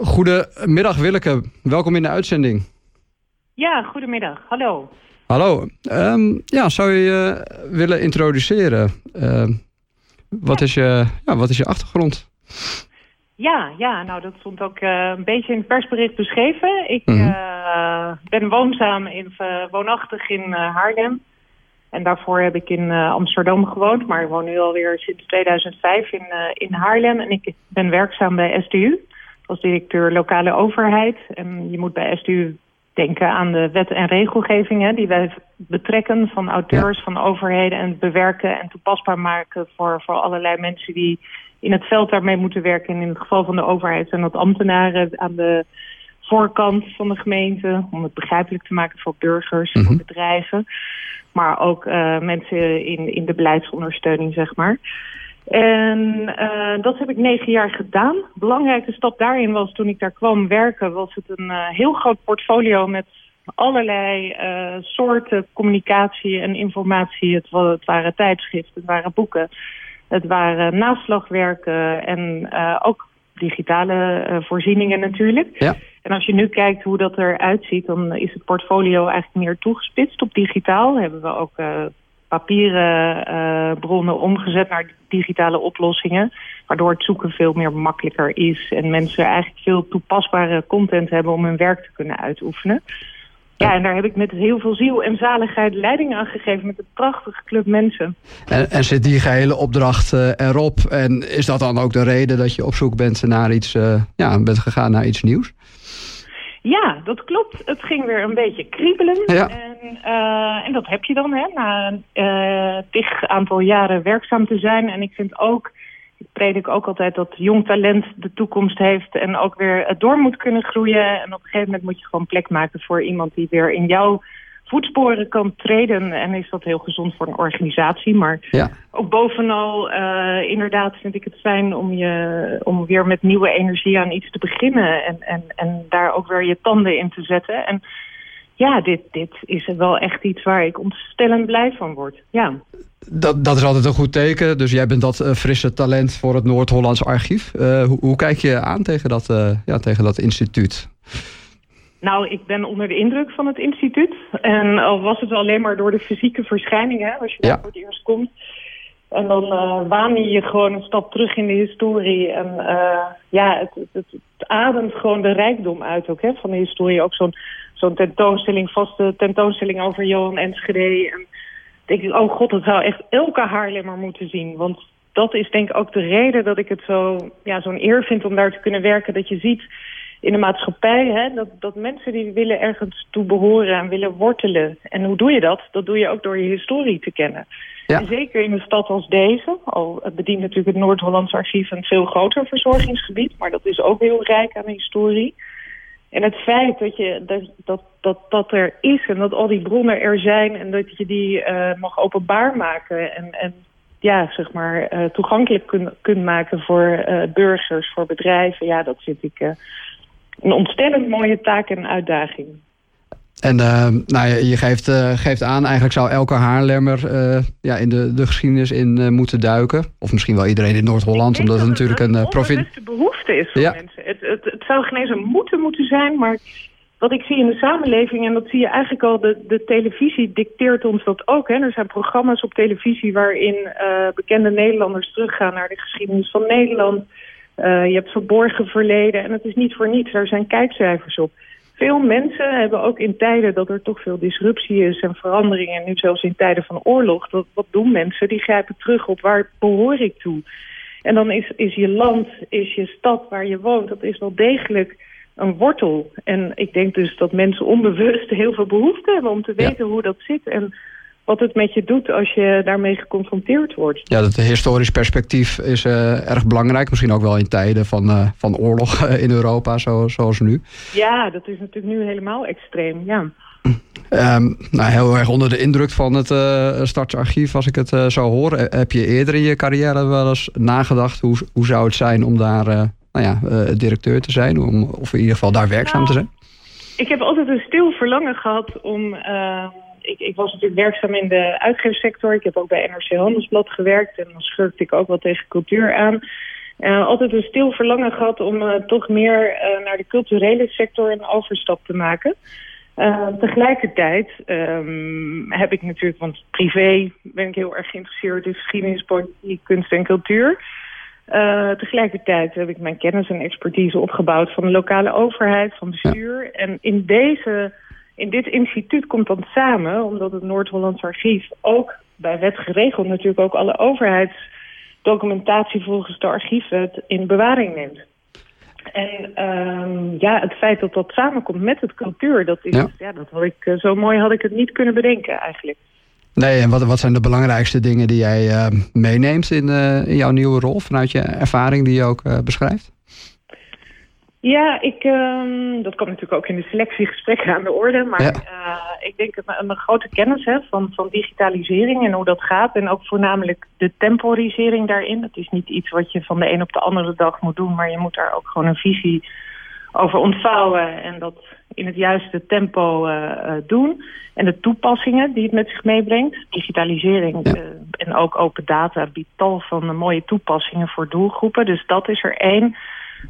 Goedemiddag Willeke, welkom in de uitzending. Ja, goedemiddag. Hallo. Hallo. Um, ja, zou je je willen introduceren? Uh, wat, is je, ja, wat is je achtergrond? Ja, ja, nou dat stond ook uh, een beetje in het persbericht beschreven. Ik mm -hmm. ben woonzaam in, woonachtig in Haarlem. En daarvoor heb ik in Amsterdam gewoond, maar ik woon nu alweer sinds 2005 in, in Haarlem. En ik ben werkzaam bij SDU als directeur lokale overheid. En je moet bij SDU denken aan de wet en regelgevingen die wij betrekken van auteurs, van overheden en bewerken en toepasbaar maken voor, voor allerlei mensen die in het veld daarmee moeten werken. En in het geval van de overheid zijn dat ambtenaren aan de voorkant van de gemeente om het begrijpelijk te maken voor burgers, voor mhm. bedrijven. Maar ook uh, mensen in, in de beleidsondersteuning, zeg maar. En uh, dat heb ik negen jaar gedaan. Belangrijke stap daarin was toen ik daar kwam werken... was het een uh, heel groot portfolio met allerlei uh, soorten communicatie en informatie. Het, het, waren tijdschriften, het waren boeken, het waren naslagwerken... en ook digitale voorzieningen natuurlijk. Ja. En als je nu kijkt hoe dat eruit ziet... dan is het portfolio eigenlijk meer toegespitst op digitaal. Hebben we ook papieren uh, bronnen omgezet naar digitale oplossingen. Waardoor het zoeken veel meer makkelijker is. En mensen eigenlijk veel toepasbare content hebben om hun werk te kunnen uitoefenen. Ja, en daar heb ik met heel veel ziel en zaligheid leiding aan gegeven met een prachtige club mensen. En, en zit die gehele opdracht uh, erop? En is dat dan ook de reden dat je op zoek bent naar iets, uh, ja, bent gegaan naar iets nieuws? Ja, dat klopt. Het ging weer een beetje kriebelen. Ja. En, uh, en dat heb je dan, hè, na een uh, tig aantal jaren werkzaam te zijn. En ik vind ook, ik predik ook altijd dat jong talent de toekomst heeft... en ook weer door moet kunnen groeien. En op een gegeven moment moet je gewoon plek maken voor iemand die weer in jouw voetsporen kan treden. En is dat heel gezond voor een organisatie. Maar ja. ook bovenal, uh, inderdaad vind ik het fijn om, je, om weer met nieuwe energie aan iets te beginnen. En, en, en daar ook weer je tanden in te zetten. En ja, dit, dit is wel echt iets waar ik ontstellend blij van word. Ja. Dat, dat is altijd een goed teken. Dus jij bent dat uh, frisse talent voor het Noord-Hollands Archief. Uh, hoe, hoe, kijk je aan tegen dat, ja, tegen dat instituut? Nou, ik ben onder de indruk van het instituut. En al was het alleen maar door de fysieke verschijningen, als je daar voor het eerst komt. En dan uh, waan je je gewoon een stap terug in de historie. En uh, ja, het, het, het, ademt gewoon de rijkdom uit ook hè, van de historie. Ook zo'n zo'n tentoonstelling, vaste tentoonstelling over Johan Enschede. En denk ik, oh god, dat zou echt elke Haarlemmer moeten zien. Want dat is denk ik ook de reden dat ik het zo, ja, zo'n eer vind om daar te kunnen werken. Dat je ziet in de maatschappij, hè, dat, dat mensen die willen ergens toe behoren en willen wortelen. En hoe doe je dat? Dat doe je ook door je historie te kennen. Ja. En zeker in een stad als deze, al bedient natuurlijk het Noord-Hollands archief een veel groter verzorgingsgebied, maar dat is ook heel rijk aan historie. En het feit dat, je, dat, dat, dat, dat er is en dat al die bronnen er zijn en dat je die uh, mag openbaar maken en, en ja, zeg maar, uh, toegankelijk kunt kun maken voor uh, burgers, voor bedrijven, ja, dat vind ik een ontstellend mooie taak en uitdaging. En uh, nou, je geeft, uh, geeft aan, eigenlijk zou elke Haarlemmer uh, ja, in de, de geschiedenis in moeten duiken. Of misschien wel iedereen in Noord-Holland, omdat het natuurlijk een uh, provincie... de behoefte is voor mensen. Het, het, het zou geen eens een moeten moeten zijn, maar wat ik zie in de samenleving... en dat zie je eigenlijk al, de, de televisie dicteert ons dat ook. Hè. Er zijn programma's op televisie waarin bekende Nederlanders teruggaan naar de geschiedenis van Nederland... Uh, je hebt verborgen verleden en het is niet voor niets. Er zijn kijkcijfers op. Veel mensen hebben ook in tijden dat er toch veel disruptie is en veranderingen... nu zelfs in tijden van oorlog, wat, wat doen mensen? Die grijpen terug op waar behoor ik toe? En dan is, is je land, is je stad waar je woont, dat is wel degelijk een wortel. En ik denk dus dat mensen onbewust heel veel behoefte hebben om te weten hoe dat zit... en wat het met je doet als je daarmee geconfronteerd wordt. Ja, dat historisch perspectief is uh, erg belangrijk. Misschien ook wel in tijden van, uh, van oorlog in Europa, zo, zoals nu. Ja, dat is natuurlijk nu helemaal extreem, ja. Um, nou, heel erg onder de indruk van het uh, Stadsarchief, als ik het uh, zou horen. Heb je eerder in je carrière wel eens nagedacht... hoe, hoe zou het zijn om daar uh, nou ja, directeur te zijn? Om, of in ieder geval daar werkzaam te zijn? Ik heb altijd een stil verlangen gehad om ik, ik, was natuurlijk werkzaam in de uitgeefsector. Ik heb ook bij NRC Handelsblad gewerkt. En dan schurkte ik ook wel tegen cultuur aan. altijd een stil verlangen gehad om toch meer naar de culturele sector een overstap te maken. tegelijkertijd ehm, heb ik natuurlijk, want privé ben ik heel erg geïnteresseerd in geschiedenis, politiek, kunst en cultuur. Tegelijkertijd heb ik mijn kennis en expertise opgebouwd van de lokale overheid, van bestuur. En in, deze, in dit instituut komt dan samen, omdat het Noord-Hollands Archief ook bij wet geregeld natuurlijk ook alle overheidsdocumentatie volgens de archiefwet in bewaring neemt. En um, ja, het feit dat dat samenkomt met het cultuur, dat is, ja. ja dat had ik, eh, zo mooi had ik het niet kunnen bedenken eigenlijk. Nee, en wat, wat zijn de belangrijkste dingen die jij uh, meeneemt in, uh, in jouw nieuwe rol, vanuit je ervaring die je ook beschrijft? Ja, ik, um, dat komt natuurlijk ook in de selectiegesprekken aan de orde. Maar ja. ik denk een, een grote kennis hè, van, van digitalisering en hoe dat gaat. En ook voornamelijk de temporisering daarin. Het is niet iets wat je van de een op de andere dag moet doen. Maar je moet daar ook gewoon een visie over ontvouwen. En dat in het juiste tempo uh, doen. En de toepassingen die het met zich meebrengt. Digitalisering ja. uh, en ook open data biedt tal van mooie toepassingen voor doelgroepen. Dus dat is er één.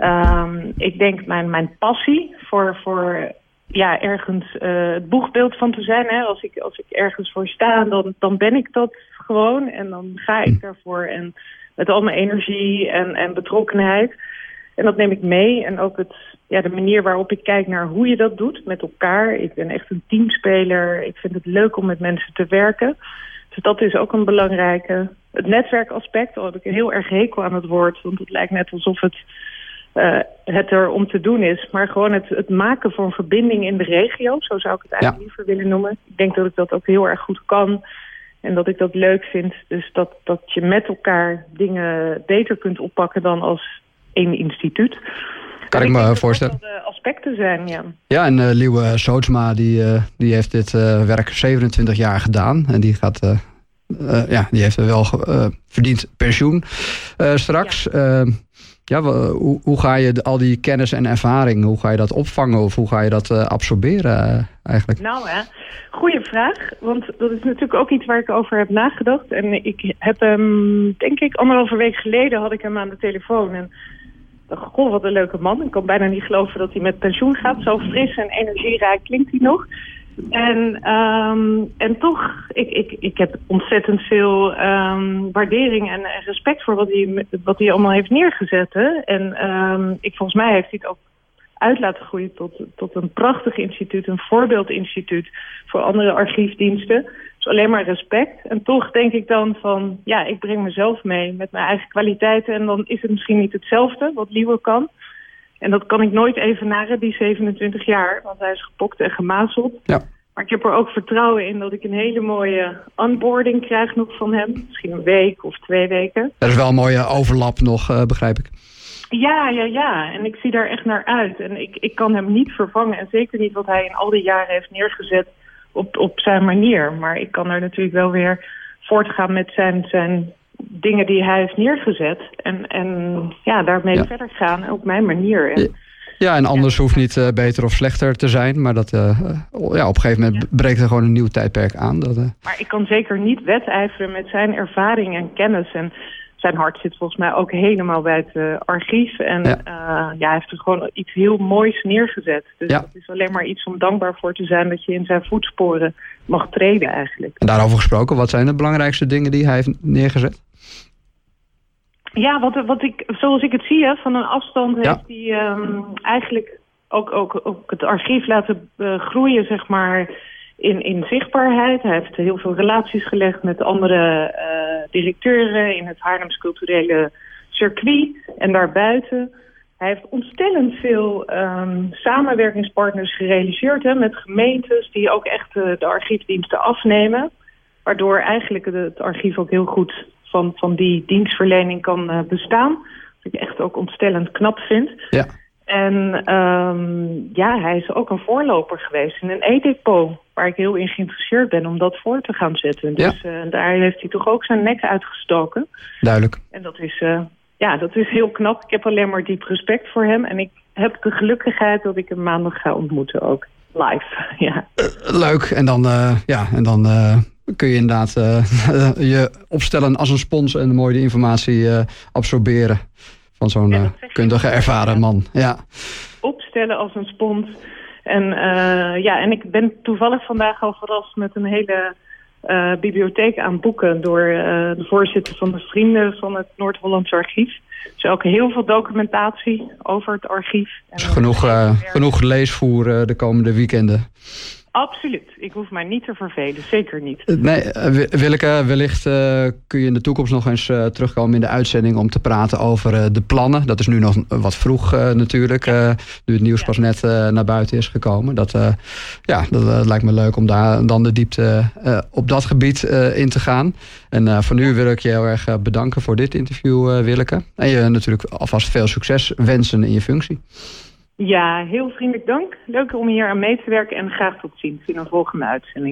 Um, ik denk mijn, mijn passie voor, voor ja, ergens het boegbeeld van te zijn. Hè. Als, ik, als ik ergens voor sta, dan, dan ben ik dat gewoon. En dan ga ik daarvoor. En met al mijn energie en, en betrokkenheid. En dat neem ik mee. En ook het, ja, de manier waarop ik kijk naar hoe je dat doet met elkaar. Ik ben echt een teamspeler. Ik vind het leuk om met mensen te werken. Dus dat is ook een belangrijke. Het netwerkaspect, al heb ik een heel erg hekel aan het woord. Want het lijkt net alsof het, uh, het er om te doen is. Maar gewoon het, het maken van verbinding in de regio. Zo zou ik het eigenlijk ja. liever willen noemen. Ik denk dat ik dat ook heel erg goed kan. En dat ik dat leuk vind. Dus dat, dat je met elkaar dingen beter kunt oppakken dan als één instituut. Kan ik, ik me voorstellen. Dat de aspecten zijn, ja. Ja, en uh, Liewe Sootsma die, uh, die heeft dit uh, werk 27 jaar gedaan. En die gaat... ja, die heeft er wel verdiend pensioen straks. Ja. Ja hoe, ga je al die kennis en ervaring, hoe ga je dat opvangen of hoe ga je dat absorberen eigenlijk? Nou hè, goede vraag. Want dat is natuurlijk ook iets waar ik over heb nagedacht. En ik heb hem, denk ik, anderhalve week geleden had ik hem aan de telefoon. En goh, wat een leuke man. Ik kan bijna niet geloven dat hij met pensioen gaat. Zo fris en energierijk klinkt hij nog. En, um, en toch, ik, ik, ik heb ontzettend veel um, waardering en respect voor wat hij, wat hij allemaal heeft neergezet. En um, ik, volgens mij heeft hij het ook uit laten groeien tot, tot een prachtig instituut, een voorbeeldinstituut voor andere archiefdiensten. Dus alleen maar respect. En toch denk ik dan van, ja, ik breng mezelf mee met mijn eigen kwaliteiten. En dan is het misschien niet hetzelfde wat Liewe kan. En dat kan ik nooit evenaren, die 27 jaar. Want hij is gepokt en gemazeld. Ja. Maar ik heb er ook vertrouwen in dat ik een hele mooie onboarding krijg nog van hem. Misschien een week of twee weken. Er is wel een mooie overlap nog, uh, begrijp ik. Ja, ja, ja. En ik zie daar echt naar uit. En ik, ik kan hem niet vervangen. En zeker niet wat hij in al die jaren heeft neergezet op, op zijn manier. Maar ik kan er natuurlijk wel weer voortgaan met zijn, zijn dingen die hij heeft neergezet. En, en ja, daarmee ja. verder gaan op mijn manier. En, ja, en anders ja. hoeft niet uh, beter of slechter te zijn. Maar dat, uh, ja, op een gegeven moment breekt er gewoon een nieuw tijdperk aan. Dat, uh... Maar ik kan zeker niet wedijveren met zijn ervaring en kennis. En zijn hart zit volgens mij ook helemaal bij het uh, archief. En ja. Uh, ja, hij heeft er gewoon iets heel moois neergezet. Dus ja. het is alleen maar iets om dankbaar voor te zijn dat je in zijn voetsporen mag treden eigenlijk. En daarover gesproken, wat zijn de belangrijkste dingen die hij heeft neergezet? Ja, wat, wat ik, zoals ik het zie, hè, van een afstand ja. heeft hij um, eigenlijk ook, ook, ook het archief laten uh, groeien, zeg maar in, in zichtbaarheid. Hij heeft heel veel relaties gelegd met andere uh, directeuren in het Haarlems culturele circuit en daarbuiten. Hij heeft ontstellend veel um, samenwerkingspartners gerealiseerd hè, met gemeentes die ook echt de archiefdiensten afnemen. Waardoor eigenlijk het, archief ook heel goed van, van die dienstverlening kan uh, bestaan. Wat ik echt ook ontstellend knap vind. Ja. En um, ja, hij is ook een voorloper geweest in een e-depot... waar ik heel in geïnteresseerd ben om dat voor te gaan zetten. Dus ja. uh, daar heeft hij toch ook zijn nek uitgestoken. Duidelijk. En dat is, uh, ja, dat is heel knap. Ik heb alleen maar diep respect voor hem. En ik heb de gelukkigheid dat ik hem maandag ga ontmoeten ook. Live, ja. Uh, leuk. En dan, ja, en dan kun je inderdaad je opstellen als een spons... en mooi de informatie absorberen van zo'n kundige, ervaren man. Ja. Opstellen als een spons. En, ja, en ik ben toevallig vandaag al verrast met een hele uh, bibliotheek aan boeken door uh, de voorzitter van de Vrienden van het Noord-Hollandse Archief. Dus ook heel veel documentatie over het archief. En genoeg, uh, genoeg leesvoer de komende weekenden. Absoluut. Ik hoef mij niet te vervelen. Zeker niet. Nee, Willeke, wellicht uh, kun je in de toekomst nog eens uh, terugkomen in de uitzending... om te praten over uh, de plannen. Dat is nu nog wat vroeg natuurlijk. nu het nieuws pas net naar buiten is gekomen. Dat, ja, dat lijkt me leuk om daar dan de diepte op dat gebied in te gaan. En voor nu wil ik je heel erg bedanken voor dit interview, Willeke. En je natuurlijk alvast veel succes wensen in je functie. Ja, heel vriendelijk dank. Leuk om hier aan mee te werken en graag tot ziens in een volgende uitzending.